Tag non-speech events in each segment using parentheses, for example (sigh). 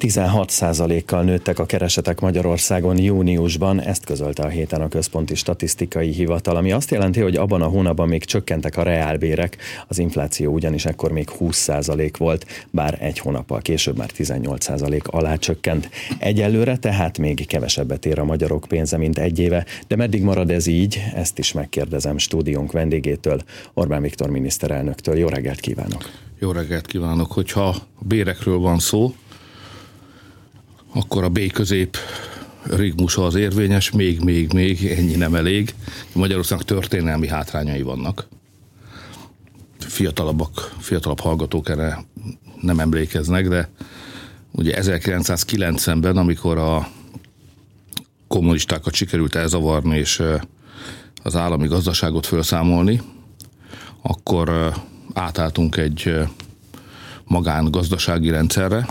16%-kal nőttek a keresetek Magyarországon júniusban, ezt közölte a héten a Központi Statisztikai Hivatal, ami azt jelenti, hogy abban a hónapban még csökkentek a reálbérek, az infláció ugyanis ekkor még 20% volt, bár egy hónappal később már 18% alá csökkent. Egyelőre tehát még kevesebbet ér a magyarok pénze, mint egy éve, de meddig marad ez így, ezt is megkérdezem stúdiónk vendégétől, Orbán Viktor miniszterelnöktől. Jó reggelt kívánok! Jó reggelt kívánok! Hogyha bérekről van szó, akkor a B közép rigmusa az érvényes, még, még, még, ennyi nem elég. Magyarországnak történelmi hátrányai vannak. Fiatalabbak, fiatalabb hallgatók erre nem emlékeznek, de ugye 1990-ben, amikor a kommunistákat sikerült elzavarni és az állami gazdaságot felszámolni, akkor átálltunk egy magángazdasági rendszerre,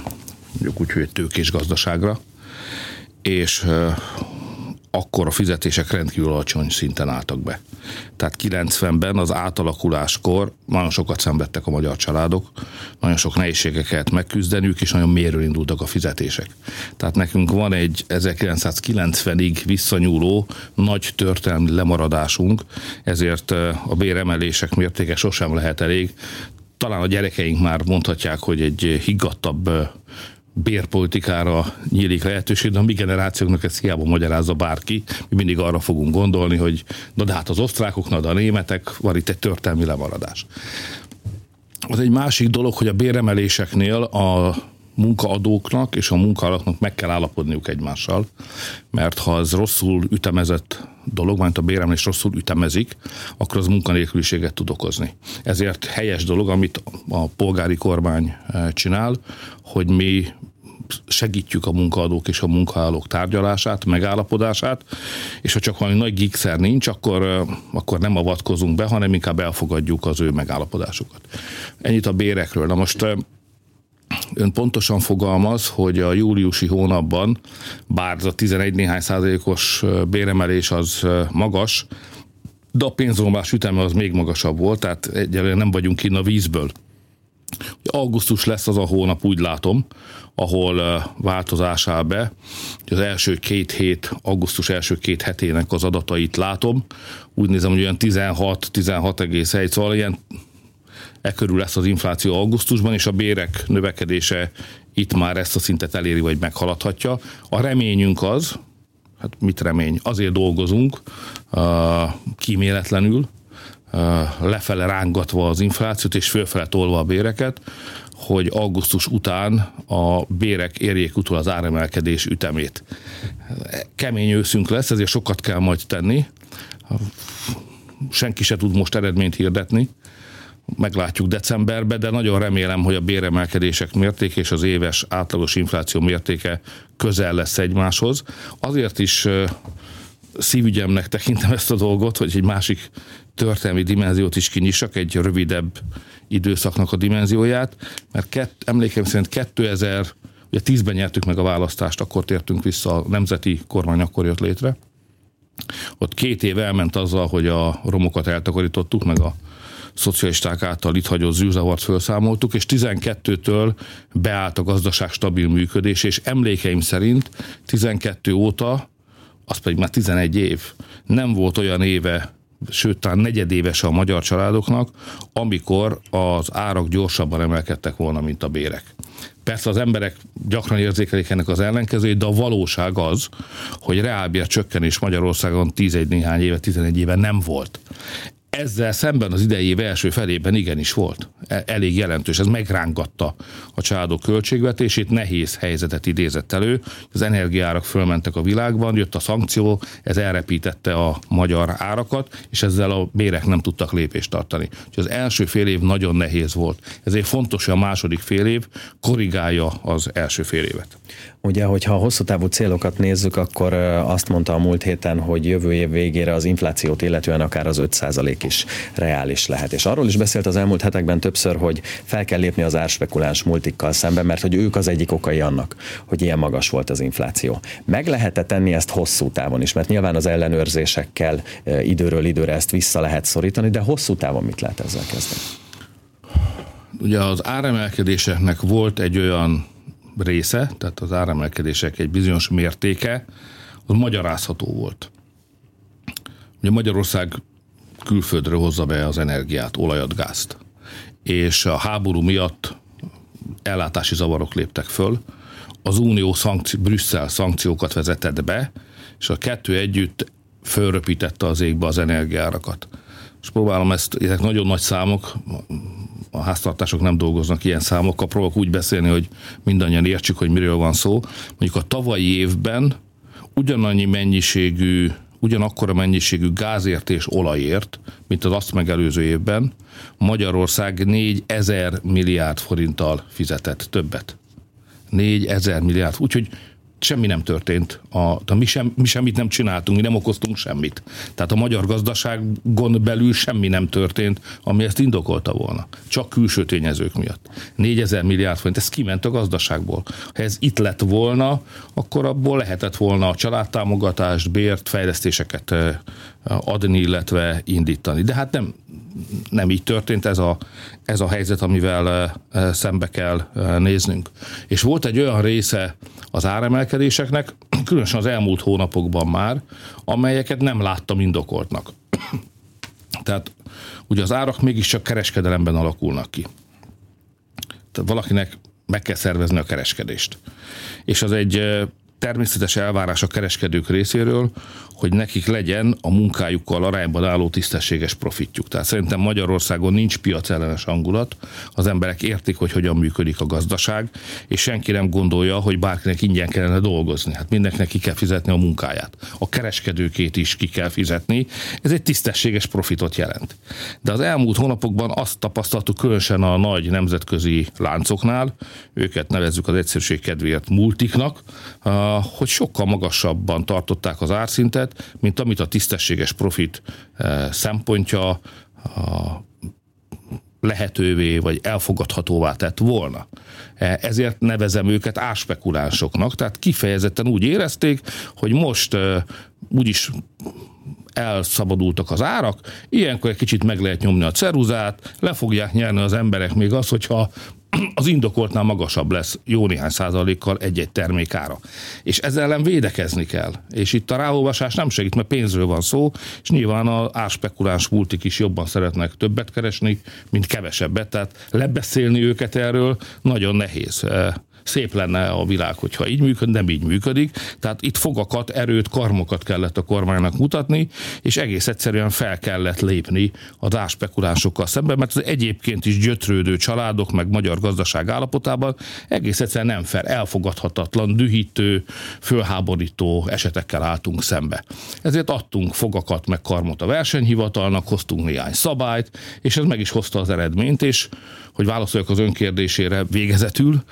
mondjuk úgy, hogy tőkés gazdaságra, és akkor a fizetések rendkívül alacsony szinten álltak be. Tehát 90-ben az átalakuláskor nagyon sokat szenvedtek a magyar családok, nagyon sok nehézségeket megküzdenük, és nagyon mérő indultak a fizetések. Tehát nekünk van egy 1990-ig visszanyúló nagy történelmi lemaradásunk, ezért a béremelések mértéke sosem lehet elég. Talán a gyerekeink már mondhatják, hogy egy higgadtabb bérpolitikára nyílik lehetőség, de a mi generációknak ezt hiába magyarázza bárki, mi mindig arra fogunk gondolni, hogy na de hát az osztrákok, na de a németek, van itt egy történelmi lemaradás. Az egy másik dolog, hogy a béremeléseknél a munkaadóknak és a munkállatnak meg kell állapodniuk egymással, mert ha az rosszul ütemezett dolog, mert a béremelés rosszul ütemezik, akkor az munkanélküliséget tud okozni. Ezért helyes dolog, amit a polgári kormány eh, csinál, hogy mi segítjük a munkaadók és a munkahálók tárgyalását, megállapodását, és ha csak valami nagy gigszer nincs, akkor, akkor nem avatkozunk be, hanem inkább elfogadjuk az ő megállapodásukat. Ennyit a bérekről. Na most ön pontosan fogalmaz, hogy a júliusi hónapban, bár a 11 néhány százalékos béremelés az magas, de a pénzromlás üteme az még magasabb volt, tehát egyelőre nem vagyunk kinn a vízből. Augusztus lesz az a hónap, úgy látom, ahol változás áll be. Az első két hét, augusztus első két hetének az adatait látom. Úgy nézem, hogy olyan 16-16,1, szóval ilyen e körül lesz az infláció augusztusban, és a bérek növekedése itt már ezt a szintet eléri, vagy meghaladhatja. A reményünk az, hát mit remény, azért dolgozunk kíméletlenül, lefele rángatva az inflációt és fölfele tolva a béreket, hogy augusztus után a bérek érjék utol az áremelkedés ütemét. Kemény őszünk lesz, ezért sokat kell majd tenni. Senki se tud most eredményt hirdetni, meglátjuk decemberbe, de nagyon remélem, hogy a béremelkedések mértéke és az éves átlagos infláció mértéke közel lesz egymáshoz. Azért is szívügyemnek tekintem ezt a dolgot, hogy egy másik történelmi dimenziót is kinyissak, egy rövidebb időszaknak a dimenzióját, mert kett, emlékeim szerint 2000, ugye 10-ben nyertük meg a választást, akkor tértünk vissza, a nemzeti kormány akkor jött létre. Ott két év elment azzal, hogy a romokat eltakarítottuk, meg a szocialisták által itt hagyott zűrzavart felszámoltuk, és 12-től beállt a gazdaság stabil működés, és emlékeim szerint 12 óta, az pedig már 11 év, nem volt olyan éve sőt, talán negyedéves a magyar családoknak, amikor az árak gyorsabban emelkedtek volna, mint a bérek. Persze az emberek gyakran érzékelik ennek az ellenkezőjét, de a valóság az, hogy reálbér csökkenés Magyarországon 10 néhány éve, 11 éve nem volt. Ezzel szemben az idei év első felében igenis volt. E, elég jelentős. Ez megrángatta a családok költségvetését, nehéz helyzetet idézett elő. Az energiárak fölmentek a világban, jött a szankció, ez elrepítette a magyar árakat, és ezzel a bérek nem tudtak lépést tartani. Úgyhogy az első fél év nagyon nehéz volt. Ezért fontos, hogy a második fél év korrigálja az első fél évet. Ugye, hogyha a hosszú távú célokat nézzük, akkor azt mondta a múlt héten, hogy jövő év végére az inflációt illetően akár az 5% is reális lehet. És arról is beszélt az elmúlt hetekben többször, hogy fel kell lépni az árspekuláns multikkal szemben, mert hogy ők az egyik okai annak, hogy ilyen magas volt az infláció. Meg lehet-e tenni ezt hosszú távon is? Mert nyilván az ellenőrzésekkel időről időre ezt vissza lehet szorítani, de hosszú távon mit lehet ezzel kezdeni? Ugye az áremelkedéseknek volt egy olyan része, tehát az áremelkedések egy bizonyos mértéke, az magyarázható volt. Ugye Magyarország külföldről hozza be az energiát, olajat, gázt. És a háború miatt ellátási zavarok léptek föl, az Unió szankci- Brüsszel szankciókat vezetett be, és a kettő együtt fölröpítette az égbe az energiárakat. És próbálom ezt, ezek nagyon nagy számok, a háztartások nem dolgoznak ilyen számokkal, próbálok úgy beszélni, hogy mindannyian értsük, hogy miről van szó. Mondjuk a tavalyi évben ugyanannyi mennyiségű, ugyanakkora mennyiségű gázért és olajért, mint az azt megelőző évben, Magyarország 4000 milliárd forinttal fizetett többet. 4000 milliárd. Úgyhogy semmi nem történt. A, mi, sem, mi semmit nem csináltunk, mi nem okoztunk semmit. Tehát a magyar gazdaságon belül semmi nem történt, ami ezt indokolta volna. Csak külső tényezők miatt. 4000 milliárd forint, ez kiment a gazdaságból. Ha ez itt lett volna, akkor abból lehetett volna a családtámogatást, bért, fejlesztéseket adni, illetve indítani. De hát nem, nem így történt ez a, ez a helyzet, amivel szembe kell néznünk. És volt egy olyan része az áremelkedéseknek, (clears throat) különösen az elmúlt hónapokban már, amelyeket nem láttam indokoltnak. (clears throat) Tehát ugye az árak mégiscsak kereskedelemben alakulnak ki. Tehát valakinek meg kell szervezni a kereskedést. És az egy természetes elvárás a kereskedők részéről, hogy nekik legyen a munkájukkal arányban álló tisztességes profitjuk. Tehát szerintem Magyarországon nincs piacellenes hangulat, az emberek értik, hogy hogyan működik a gazdaság, és senki nem gondolja, hogy bárkinek ingyen kellene dolgozni. Hát mindenkinek ki kell fizetni a munkáját. A kereskedőkét is ki kell fizetni. Ez egy tisztességes profitot jelent. De az elmúlt hónapokban azt tapasztaltuk különösen a nagy nemzetközi láncoknál, őket nevezzük az egyszerűség kedvéért multiknak, hogy sokkal magasabban tartották az árszintet, mint amit a tisztességes profit eh, szempontja lehetővé vagy elfogadhatóvá tett volna. Eh, ezért nevezem őket árspekulánsoknak, tehát kifejezetten úgy érezték, hogy most eh, úgyis elszabadultak az árak, ilyenkor egy kicsit meg lehet nyomni a ceruzát, le fogják nyerni az emberek még az, hogyha az indokoltnál magasabb lesz jó néhány százalékkal egy-egy termék. És ezzel ellen védekezni kell. És itt a ráolvasás nem segít, mert pénzről van szó, és nyilván az árspekuláns multik is jobban szeretnek többet keresni, mint kevesebbet. Tehát lebeszélni őket erről nagyon nehéz szép lenne a világ, hogyha így működ, nem így működik. Tehát itt fogakat, erőt, karmokat kellett a kormánynak mutatni, és egész egyszerűen fel kellett lépni az áspekulásokkal szemben, mert az egyébként is gyötrődő családok, meg magyar gazdaság állapotában egész egyszerűen nem fel, elfogadhatatlan, dühítő, fölháborító esetekkel álltunk szembe. Ezért adtunk fogakat, meg karmot a versenyhivatalnak, hoztunk néhány szabályt, és ez meg is hozta az eredményt, és hogy válaszoljak az önkérdésére végezetül,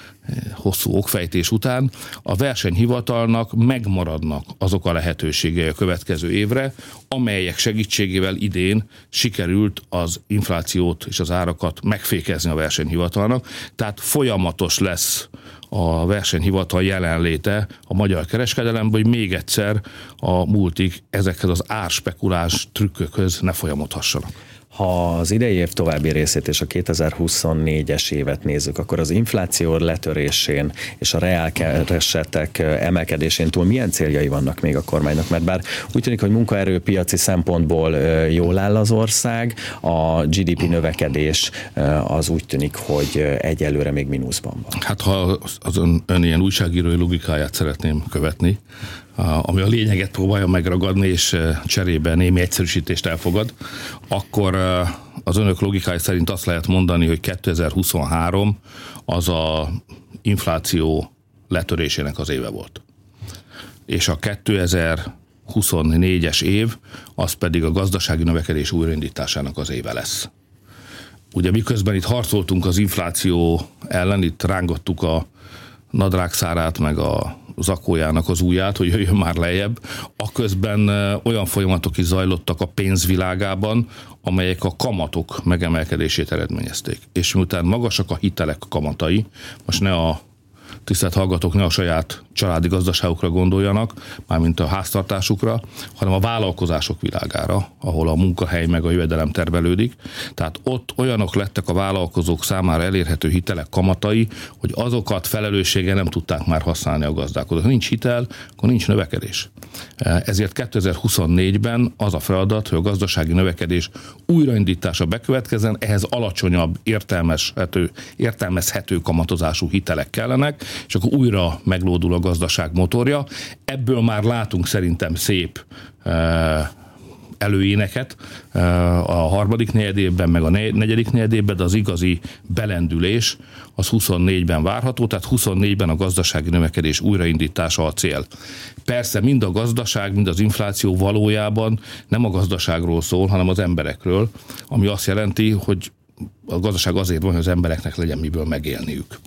hosszú okfejtés után, a versenyhivatalnak megmaradnak azok a lehetőségei a következő évre, amelyek segítségével idén sikerült az inflációt és az árakat megfékezni a versenyhivatalnak, tehát folyamatos lesz a versenyhivatal jelenléte a magyar kereskedelemben, hogy még egyszer a multik ezekhez az árspekulás trükkökhöz ne folyamodhassanak. Ha az idei év további részét és a 2024-es évet nézzük, akkor az infláció letörésén és a reálkeresetek emelkedésén túl milyen céljai vannak még a kormánynak? Mert bár úgy tűnik, hogy munkaerőpiaci szempontból jól áll az ország, a GDP növekedés az úgy tűnik, hogy egyelőre még mínuszban van. Hát ha az ön, ön ilyen újságírói logikáját szeretném követni, ami a lényeget próbálja megragadni, és cserébe némi egyszerűsítést elfogad, akkor az önök logikája szerint azt lehet mondani, hogy 2023 az a infláció letörésének az éve volt. És a 2024-es év, az pedig a gazdasági növekedés újraindításának az éve lesz. Ugye miközben itt harcoltunk az infláció ellen, itt rángottuk a nadrágszárát, meg a zakójának az ujját, hogy jöjjön már lejjebb. Aközben olyan folyamatok is zajlottak a pénzvilágában, amelyek a kamatok megemelkedését eredményezték. És miután magasak a hitelek kamatai, most ne a tisztelt hallgatók ne a saját családi gazdaságukra gondoljanak, mármint a háztartásukra, hanem a vállalkozások világára, ahol a munkahely meg a jövedelem tervelődik. Tehát ott olyanok lettek a vállalkozók számára elérhető hitelek kamatai, hogy azokat felelőssége nem tudták már használni a gazdálkodók. Ha nincs hitel, akkor nincs növekedés. Ezért 2024-ben az a feladat, hogy a gazdasági növekedés újraindítása bekövetkezzen, ehhez alacsonyabb értelmezhető, értelmezhető kamatozású hitelek kellenek, és akkor újra meglódul a gazdaság motorja. Ebből már látunk szerintem szép eh, előéneket eh, a harmadik negyedében, meg a negyedik negyedében, de az igazi belendülés az 24-ben várható, tehát 24-ben a gazdasági növekedés újraindítása a cél. Persze mind a gazdaság, mind az infláció valójában nem a gazdaságról szól, hanem az emberekről, ami azt jelenti, hogy a gazdaság azért van, hogy az embereknek legyen miből megélniük.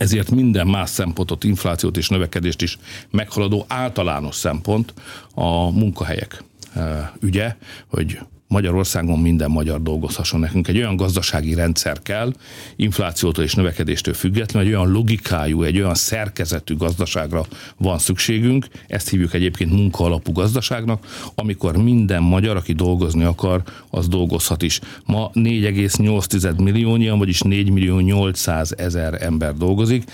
Ezért minden más szempontot, inflációt és növekedést is meghaladó általános szempont a munkahelyek ügye, hogy Magyarországon minden magyar dolgozhasson. Nekünk egy olyan gazdasági rendszer kell, inflációtól és növekedéstől függetlenül, egy olyan logikájú, egy olyan szerkezetű gazdaságra van szükségünk, ezt hívjuk egyébként munkaalapú gazdaságnak, amikor minden magyar, aki dolgozni akar, az dolgozhat is. Ma 4,8 milliónyian, vagyis 4 millió 800 ezer ember dolgozik.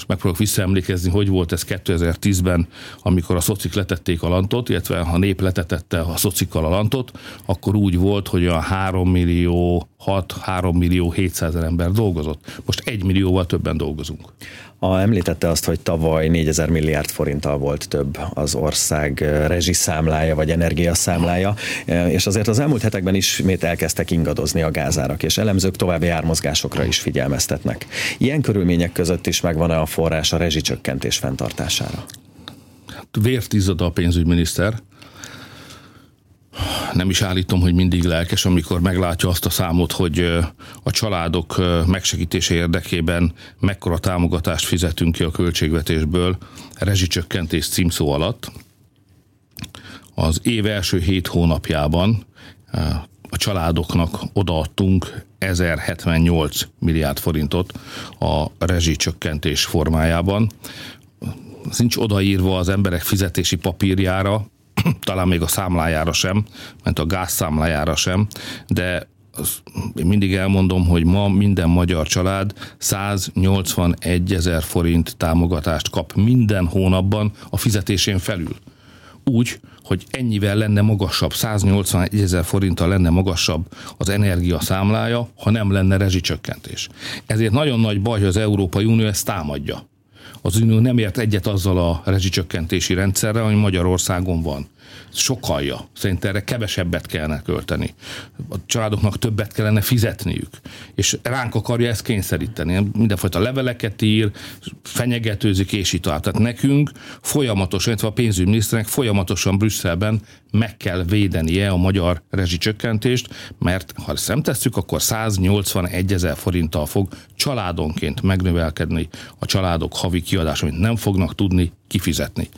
Most megpróbálok visszaemlékezni, hogy volt ez 2010-ben, amikor a szocik letették a lantot, illetve a nép letetette a szocikkal a lantot, akkor úgy volt, hogy a 3 millió 6-3 millió 700 ember dolgozott. Most 1 millióval többen dolgozunk. A, említette azt, hogy tavaly 4000 milliárd forinttal volt több az ország rezsiszámlája vagy energiaszámlája, és azért az elmúlt hetekben ismét elkezdtek ingadozni a gázárak, és elemzők további ármozgásokra is figyelmeztetnek. Ilyen körülmények között is megvan-e a forrás a rezsicsökkentés fenntartására? Vért a pénzügyminiszter, nem is állítom, hogy mindig lelkes, amikor meglátja azt a számot, hogy a családok megsegítése érdekében mekkora támogatást fizetünk ki a költségvetésből rezsicsökkentés címszó alatt. Az év első hét hónapjában a családoknak odaadtunk 1078 milliárd forintot a rezsicsökkentés formájában. Ez nincs odaírva az emberek fizetési papírjára, (clears throat) talán még a számlájára sem, mert a gázszámlájára sem, de az, én mindig elmondom, hogy ma minden magyar család 181 ezer forint támogatást kap minden hónapban a fizetésén felül. Úgy, hogy ennyivel lenne magasabb, 181 ezer forinttal lenne magasabb az energia számlája, ha nem lenne rezsicsökkentés. Ezért nagyon nagy baj, hogy az Európai Unió ezt támadja az Unió nem ért egyet azzal a rezsicsökkentési rendszerrel, ami Magyarországon van. Sokalja. Szerintem erre kevesebbet kellene költeni. A családoknak többet kellene fizetniük. És ránk akarja ezt kényszeríteni. Mindenfajta leveleket ír, fenyegetőzik, és így tovább. Tehát nekünk folyamatosan, illetve a pénzügyminiszternek folyamatosan Brüsszelben meg kell védenie a magyar rezsicsökkentést, mert ha ezt nem akkor 181 ezer forinttal fog családonként megnövelkedni a családok havi kiadása, amit nem fognak tudni kifizetni.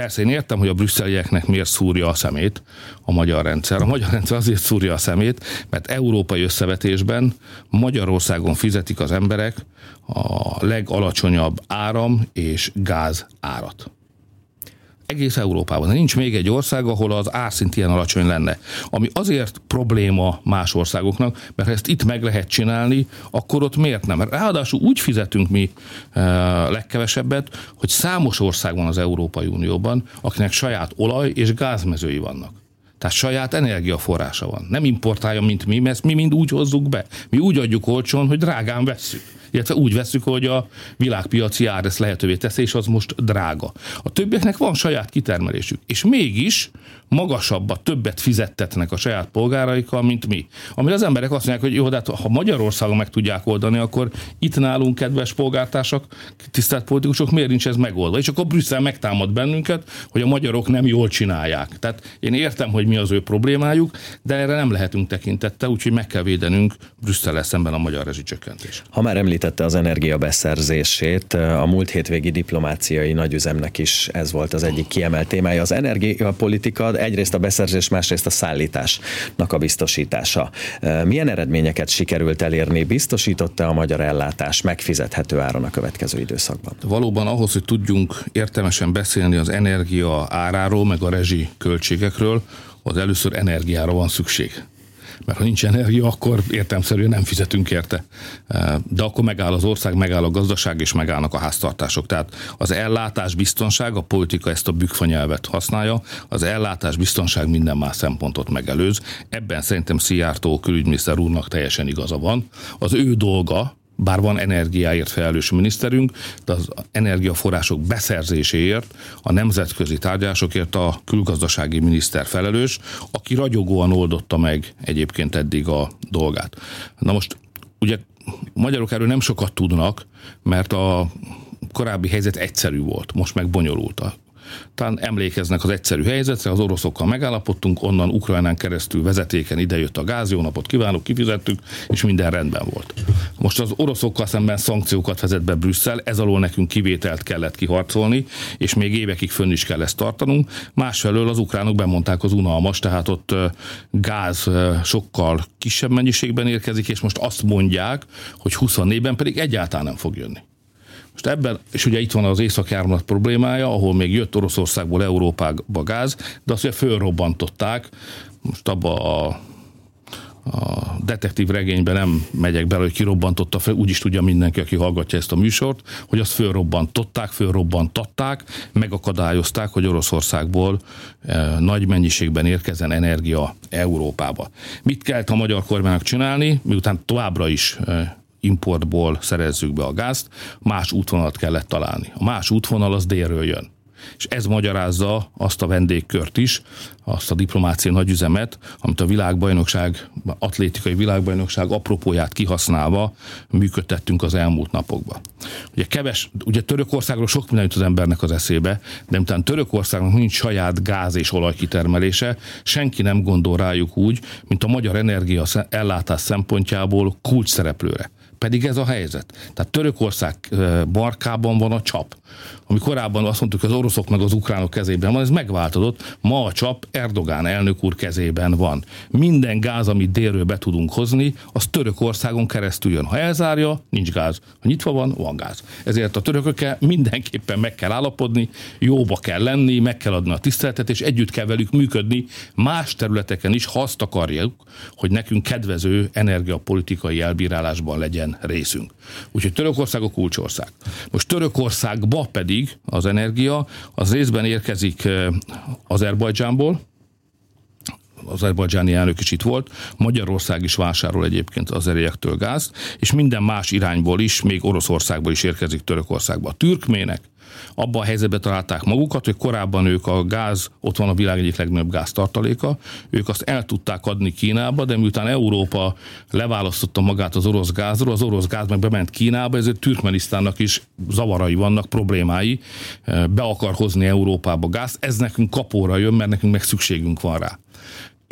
Persze én értem, hogy a brüsszelieknek miért szúrja a szemét a magyar rendszer. A magyar rendszer azért szúrja a szemét, mert európai összevetésben Magyarországon fizetik az emberek a legalacsonyabb áram és gáz árat egész Európában. Nincs még egy ország, ahol az árszint ilyen alacsony lenne. Ami azért probléma más országoknak, mert ha ezt itt meg lehet csinálni, akkor ott miért nem? Ráadásul úgy fizetünk mi e, legkevesebbet, hogy számos ország van az Európai Unióban, akinek saját olaj és gázmezői vannak. Tehát saját energiaforrása van. Nem importálja, mint mi, mert mi mind úgy hozzuk be. Mi úgy adjuk olcsón, hogy drágán vesszük illetve úgy veszük, hogy a világpiaci ár ezt lehetővé teszi, és az most drága. A többieknek van saját kitermelésük, és mégis magasabbat, többet fizettetnek a saját polgáraikkal, mint mi. Amire az emberek azt mondják, hogy jó, de hát, ha Magyarországon meg tudják oldani, akkor itt nálunk, kedves polgártársak, tisztelt politikusok, miért nincs ez megoldva? És akkor Brüsszel megtámad bennünket, hogy a magyarok nem jól csinálják. Tehát én értem, hogy mi az ő problémájuk, de erre nem lehetünk tekintette, úgyhogy meg kell védenünk Brüsszel szemben a magyar rezsicsökkentés. Ha már említ említette az energia beszerzését. A múlt hétvégi diplomáciai nagyüzemnek is ez volt az egyik kiemelt témája. Az energiapolitika egyrészt a beszerzés, másrészt a szállításnak a biztosítása. Milyen eredményeket sikerült elérni? Biztosította a magyar ellátás megfizethető áron a következő időszakban? Valóban ahhoz, hogy tudjunk értelmesen beszélni az energia áráról, meg a rezsi költségekről, az először energiára van szükség mert ha nincs energia, akkor értelmszerűen nem fizetünk érte. De akkor megáll az ország, megáll a gazdaság, és megállnak a háztartások. Tehát az ellátás biztonság, a politika ezt a bükfanyelvet használja, az ellátás biztonság minden más szempontot megelőz. Ebben szerintem Szijjártó külügyminiszter úrnak teljesen igaza van. Az ő dolga, bár van energiáért felelős miniszterünk, de az energiaforrások beszerzéséért, a nemzetközi tárgyásokért a külgazdasági miniszter felelős, aki ragyogóan oldotta meg egyébként eddig a dolgát. Na most ugye magyarok erről nem sokat tudnak, mert a korábbi helyzet egyszerű volt, most meg bonyolult. A talán emlékeznek az egyszerű helyzetre, az oroszokkal megállapodtunk, onnan Ukrajnán keresztül vezetéken idejött a gáz, jó napot kívánok, kifizettük, és minden rendben volt. Most az oroszokkal szemben szankciókat vezet be Brüsszel, ez alól nekünk kivételt kellett kiharcolni, és még évekig fönn is kell ezt tartanunk. Másfelől az ukránok bemondták az unalmas, tehát ott gáz sokkal kisebb mennyiségben érkezik, és most azt mondják, hogy 24-ben pedig egyáltalán nem fog jönni. Most ebben, és ugye itt van az északjármat problémája, ahol még jött Oroszországból Európába gáz, de azt ugye fölrobbantották, most abba a a detektív regényben nem megyek bele, hogy kirobbantotta fel, úgyis tudja mindenki, aki hallgatja ezt a műsort, hogy azt fölrobbantották, fölrobbantatták, megakadályozták, hogy Oroszországból e, nagy mennyiségben érkezzen energia Európába. Mit kellett a magyar kormánynak csinálni, miután továbbra is e, importból szerezzük be a gázt, más útvonalat kellett találni. A más útvonal az délről jön. És ez magyarázza azt a vendégkört is, azt a diplomáciai nagyüzemet, amit a világbajnokság, atlétikai világbajnokság apropóját kihasználva működtettünk az elmúlt napokban. Ugye keves, ugye Törökországról sok minden jut az embernek az eszébe, de miután Törökországnak nincs saját gáz és olajkitermelése, senki nem gondol rájuk úgy, mint a magyar energia ellátás szempontjából kulcs szereplőre. Pedig ez a helyzet. Tehát Törökország barkában van a csap. Ami korábban azt mondtuk, az oroszok meg az ukránok kezében van, ez megváltozott. Ma a csap Erdogán elnök úr kezében van. Minden gáz, amit délről be tudunk hozni, az Törökországon keresztül jön. Ha elzárja, nincs gáz. Ha nyitva van, van gáz. Ezért a törökökkel mindenképpen meg kell állapodni, jóba kell lenni, meg kell adni a tiszteletet, és együtt kell velük működni más területeken is, ha azt akarjuk, hogy nekünk kedvező energiapolitikai elbírálásban legyen részünk. Úgyhogy Törökország a kulcsország. Most Törökországba pedig az energia az részben érkezik Azerbajdzsánból, azerbajdzsáni elnök is itt volt, Magyarország is vásárol egyébként az eriektől gázt, és minden más irányból is, még Oroszországból is érkezik Törökországba. A türkmének abban a helyzetben találták magukat, hogy korábban ők a gáz, ott van a világ egyik legnagyobb gáztartaléka, ők azt el tudták adni Kínába, de miután Európa leválasztotta magát az orosz gázról, az orosz gáz meg bement Kínába, ezért Türkmenisztánnak is zavarai vannak, problémái, be akar hozni Európába gáz, ez nekünk kapóra jön, mert nekünk meg szükségünk van rá.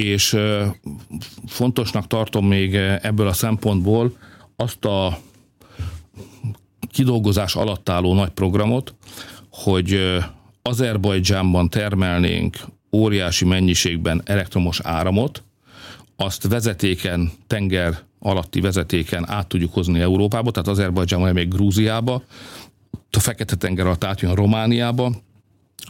És fontosnak tartom még ebből a szempontból azt a kidolgozás alatt álló nagy programot, hogy Azerbajdzsánban termelnénk óriási mennyiségben elektromos áramot, azt vezetéken, tenger alatti vezetéken át tudjuk hozni Európába, tehát Azerbajdzsánban, még Grúziába, a Fekete-tenger alatt átjön Romániába,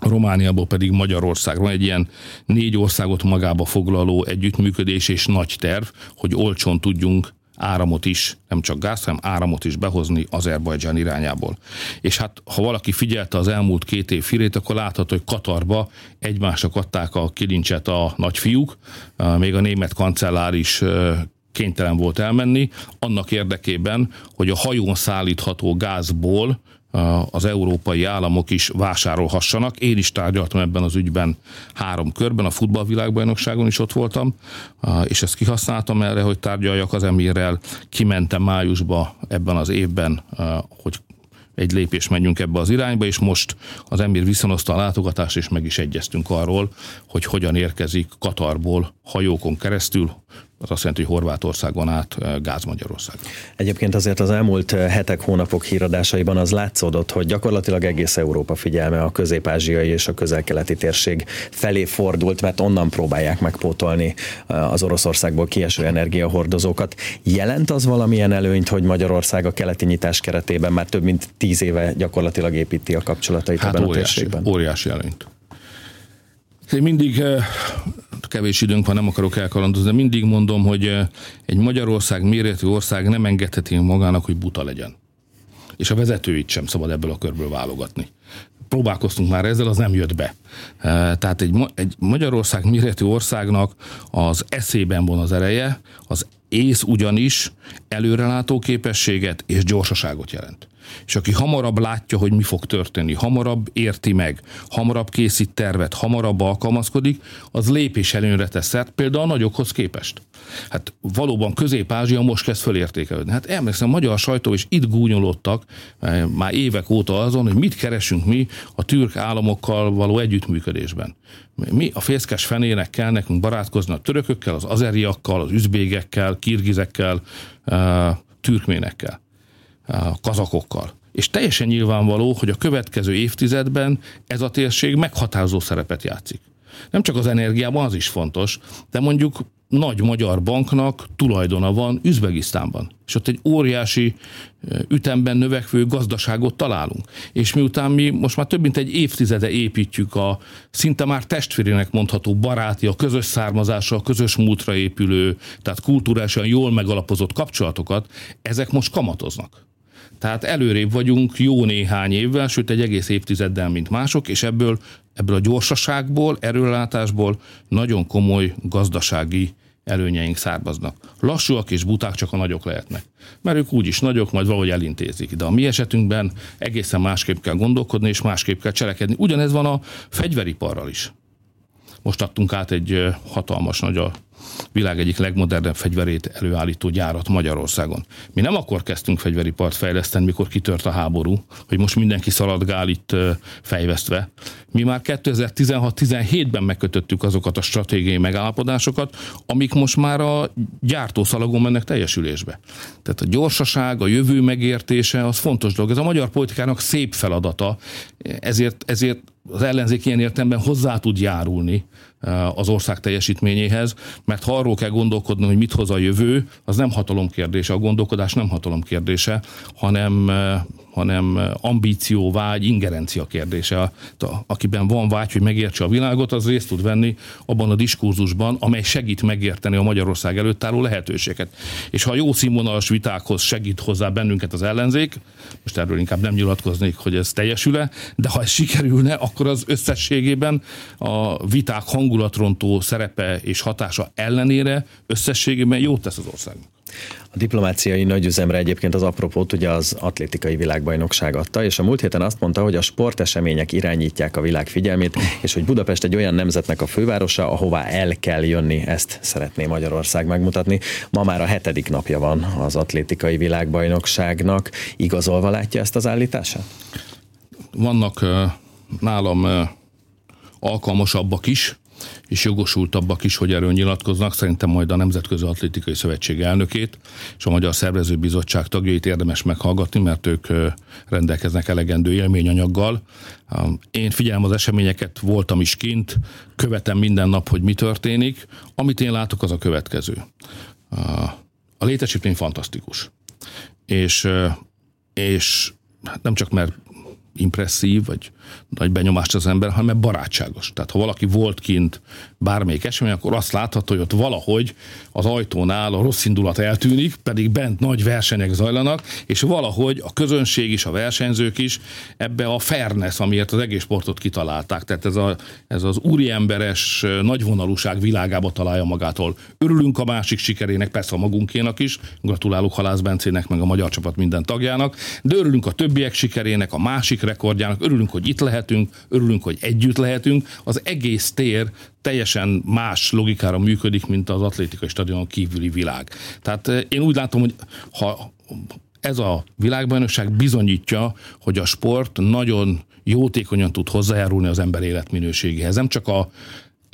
Romániából pedig Magyarország. Van egy ilyen négy országot magába foglaló együttműködés és nagy terv, hogy olcsón tudjunk áramot is, nem csak gáz, hanem áramot is behozni Azerbajdzsán irányából. És hát, ha valaki figyelte az elmúlt két év filét, akkor látható, hogy Katarba egymásnak adták a kilincset a nagyfiúk, még a német kancellár is kénytelen volt elmenni, annak érdekében, hogy a hajón szállítható gázból az európai államok is vásárolhassanak. Én is tárgyaltam ebben az ügyben három körben, a futballvilágbajnokságon is ott voltam, és ezt kihasználtam erre, hogy tárgyaljak az emirrel. Kimentem májusba ebben az évben, hogy egy lépés menjünk ebbe az irányba, és most az emir viszonozta a látogatást, és meg is egyeztünk arról, hogy hogyan érkezik Katarból hajókon keresztül az azt jelenti, hogy Horvátországon át gáz Magyarország. Egyébként azért az elmúlt hetek, hónapok híradásaiban az látszódott, hogy gyakorlatilag egész Európa figyelme a közép-ázsiai és a közel-keleti térség felé fordult, mert onnan próbálják megpótolni az Oroszországból kieső energiahordozókat. Jelent az valamilyen előnyt, hogy Magyarország a keleti nyitás keretében már több mint tíz éve gyakorlatilag építi a kapcsolatait hát ebben óriási, a térségben? Óriási előnyt. Én mindig kevés időnk van, nem akarok elkalandozni, de mindig mondom, hogy egy Magyarország méretű ország nem engedheti magának, hogy buta legyen. És a vezetőit sem szabad ebből a körből válogatni. Próbálkoztunk már ezzel, az nem jött be. Tehát egy, egy Magyarország méretű országnak az eszében van az ereje, az ész ugyanis előrelátó képességet és gyorsaságot jelent és aki hamarabb látja, hogy mi fog történni, hamarabb érti meg, hamarabb készít tervet, hamarabb alkalmazkodik, az lépés előre tesz szert, például a nagyokhoz képest. Hát valóban Közép-Ázsia most kezd fölértékelődni. Hát emlékszem, a magyar sajtó is itt gúnyolódtak eh, már évek óta azon, hogy mit keresünk mi a türk államokkal való együttműködésben. Mi a fészkes fenének kell nekünk barátkozni a törökökkel, az azeriakkal, az üzbégekkel, kirgizekkel, eh, türkménekkel kazakokkal. És teljesen nyilvánvaló, hogy a következő évtizedben ez a térség meghatározó szerepet játszik. Nem csak az energiában, az is fontos, de mondjuk nagy magyar banknak tulajdona van Üzbegisztánban. És ott egy óriási ütemben növekvő gazdaságot találunk. És miután mi most már több mint egy évtizede építjük a szinte már testvérének mondható baráti, a közös származása, a közös múltra épülő, tehát kulturálisan jól megalapozott kapcsolatokat, ezek most kamatoznak. Tehát előrébb vagyunk jó néhány évvel, sőt egy egész évtizeddel, mint mások, és ebből, ebből a gyorsaságból, erőlátásból nagyon komoly gazdasági előnyeink származnak. Lassúak és buták csak a nagyok lehetnek. Mert ők úgyis nagyok, majd valahogy elintézik. De a mi esetünkben egészen másképp kell gondolkodni, és másképp kell cselekedni. Ugyanez van a fegyveriparral is. Most adtunk át egy hatalmas nagy a világ egyik legmodernebb fegyverét előállító gyárat Magyarországon. Mi nem akkor kezdtünk fegyveripart fejleszteni, mikor kitört a háború, hogy most mindenki szaladgál itt fejvesztve. Mi már 2016-17-ben megkötöttük azokat a stratégiai megállapodásokat, amik most már a gyártószalagon mennek teljesülésbe. Tehát a gyorsaság, a jövő megértése az fontos dolog. Ez a magyar politikának szép feladata, ezért, ezért az ellenzék ilyen értelemben hozzá tud járulni az ország teljesítményéhez, mert ha arról kell gondolkodni, hogy mit hoz a jövő, az nem hatalom kérdése, a gondolkodás nem hatalom kérdése, hanem eh, hanem ambíció, vágy, ingerencia kérdése. A, akiben van vágy, hogy megértse a világot, az részt tud venni abban a diskurzusban, amely segít megérteni a Magyarország előtt álló lehetőséget. És ha jó színvonalas vitákhoz segít hozzá bennünket az ellenzék, most erről inkább nem nyilatkoznék, hogy ez teljesül-e, de ha ez sikerülne, akkor az összességében a viták hangulatrontó szerepe és hatása ellenére összességében jót tesz az országnak. A diplomáciai nagyüzemre egyébként az apropót ugye az atlétikai világbajnokság adta, és a múlt héten azt mondta, hogy a sportesemények irányítják a világ figyelmét, és hogy Budapest egy olyan nemzetnek a fővárosa, ahová el kell jönni, ezt szeretné Magyarország megmutatni. Ma már a hetedik napja van az atlétikai világbajnokságnak. Igazolva látja ezt az állítását? Vannak nálam alkalmasabbak is, és jogosultabbak is, hogy erről nyilatkoznak. Szerintem majd a Nemzetközi Atlétikai Szövetség elnökét és a Magyar Szervezőbizottság tagjait érdemes meghallgatni, mert ők rendelkeznek elegendő élményanyaggal. Én figyelem az eseményeket, voltam is kint, követem minden nap, hogy mi történik. Amit én látok, az a következő. A létesítmény fantasztikus. És, és nem csak mert impresszív, vagy nagy benyomást az ember, hanem barátságos. Tehát ha valaki volt kint bármelyik esemény, akkor azt látható, hogy ott valahogy az ajtónál a rossz indulat eltűnik, pedig bent nagy versenyek zajlanak, és valahogy a közönség is, a versenyzők is ebbe a fairness, amiért az egész sportot kitalálták. Tehát ez, a, ez az úriemberes nagyvonalúság világába találja magától. Örülünk a másik sikerének, persze a magunkénak is, gratulálok Halász Bencének, meg a magyar csapat minden tagjának, de örülünk a többiek sikerének, a másik rekordjának, örülünk, hogy itt lehetünk, örülünk, hogy együtt lehetünk. Az egész tér teljesen más logikára működik, mint az atlétikai stadionon kívüli világ. Tehát eh, én úgy látom, hogy ha ez a világbajnokság bizonyítja, hogy a sport nagyon jótékonyan tud hozzájárulni az ember életminőségéhez. Nem csak a,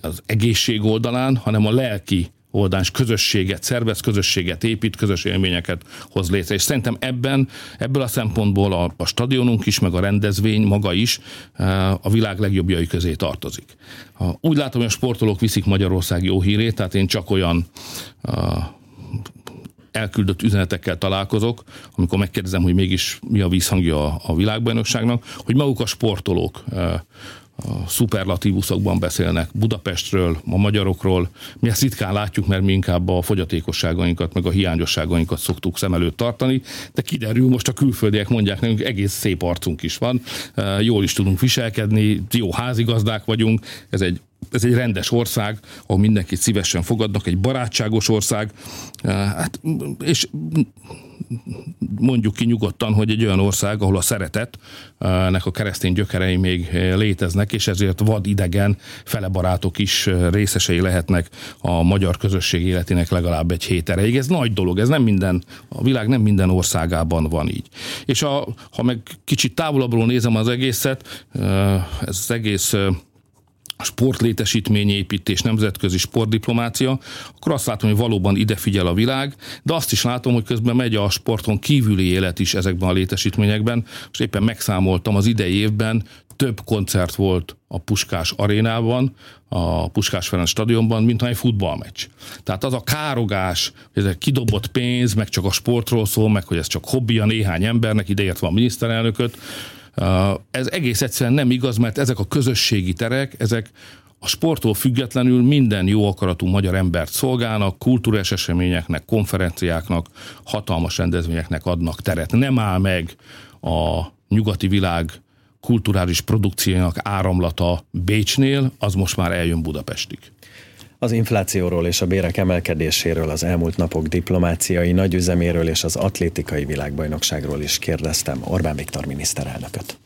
az egészség oldalán, hanem a lelki oldáns közösséget szervez, közösséget épít, közös élményeket hoz létre. És szerintem ebben, ebből a szempontból a, a stadionunk is, meg a rendezvény maga is a világ legjobbjai közé tartozik. Úgy látom, hogy a sportolók viszik Magyarország jó hírét, tehát én csak olyan elküldött üzenetekkel találkozok, amikor megkérdezem, hogy mégis mi a vízhangja a, a világbajnokságnak, hogy maguk a sportolók a szuperlatívuszokban beszélnek Budapestről, a magyarokról. Mi ezt ritkán látjuk, mert mi inkább a fogyatékosságainkat, meg a hiányosságainkat szoktuk szem előtt tartani, de kiderül, most a külföldiek mondják nekünk, egész szép arcunk is van, jól is tudunk viselkedni, jó házigazdák vagyunk, ez egy ez egy rendes ország, ahol mindenkit szívesen fogadnak, egy barátságos ország, hát, és mondjuk ki nyugodtan, hogy egy olyan ország, ahol a szeretetnek a keresztény gyökerei még léteznek, és ezért vad idegen felebarátok is részesei lehetnek a magyar közösség életének legalább egy hét erejéig. Ez nagy dolog, ez nem minden, a világ nem minden országában van így. És a, ha meg kicsit távolabbról nézem az egészet, ez az egész sportlétesítményépítés, nemzetközi sportdiplomácia, akkor azt látom, hogy valóban ide figyel a világ, de azt is látom, hogy közben megy a sporton kívüli élet is ezekben a létesítményekben. Most éppen megszámoltam, az idei évben több koncert volt a Puskás arénában, a Puskás Ferenc stadionban, mint egy futballmeccs. Tehát az a károgás, hogy ez kidobott pénz, meg csak a sportról szól, meg hogy ez csak hobbija néhány embernek, ideértve a miniszterelnököt, ez egész egyszerűen nem igaz, mert ezek a közösségi terek, ezek a sporttól függetlenül minden jó akaratú magyar embert szolgálnak, kultúrás eseményeknek, konferenciáknak, hatalmas rendezvényeknek adnak teret. Nem áll meg a nyugati világ kulturális produkciójának áramlata Bécsnél, az most már eljön Budapestig. Az inflációról és a bérek emelkedéséről, az elmúlt napok diplomáciai nagyüzeméről és az atlétikai világbajnokságról is kérdeztem Orbán Viktor miniszterelnököt.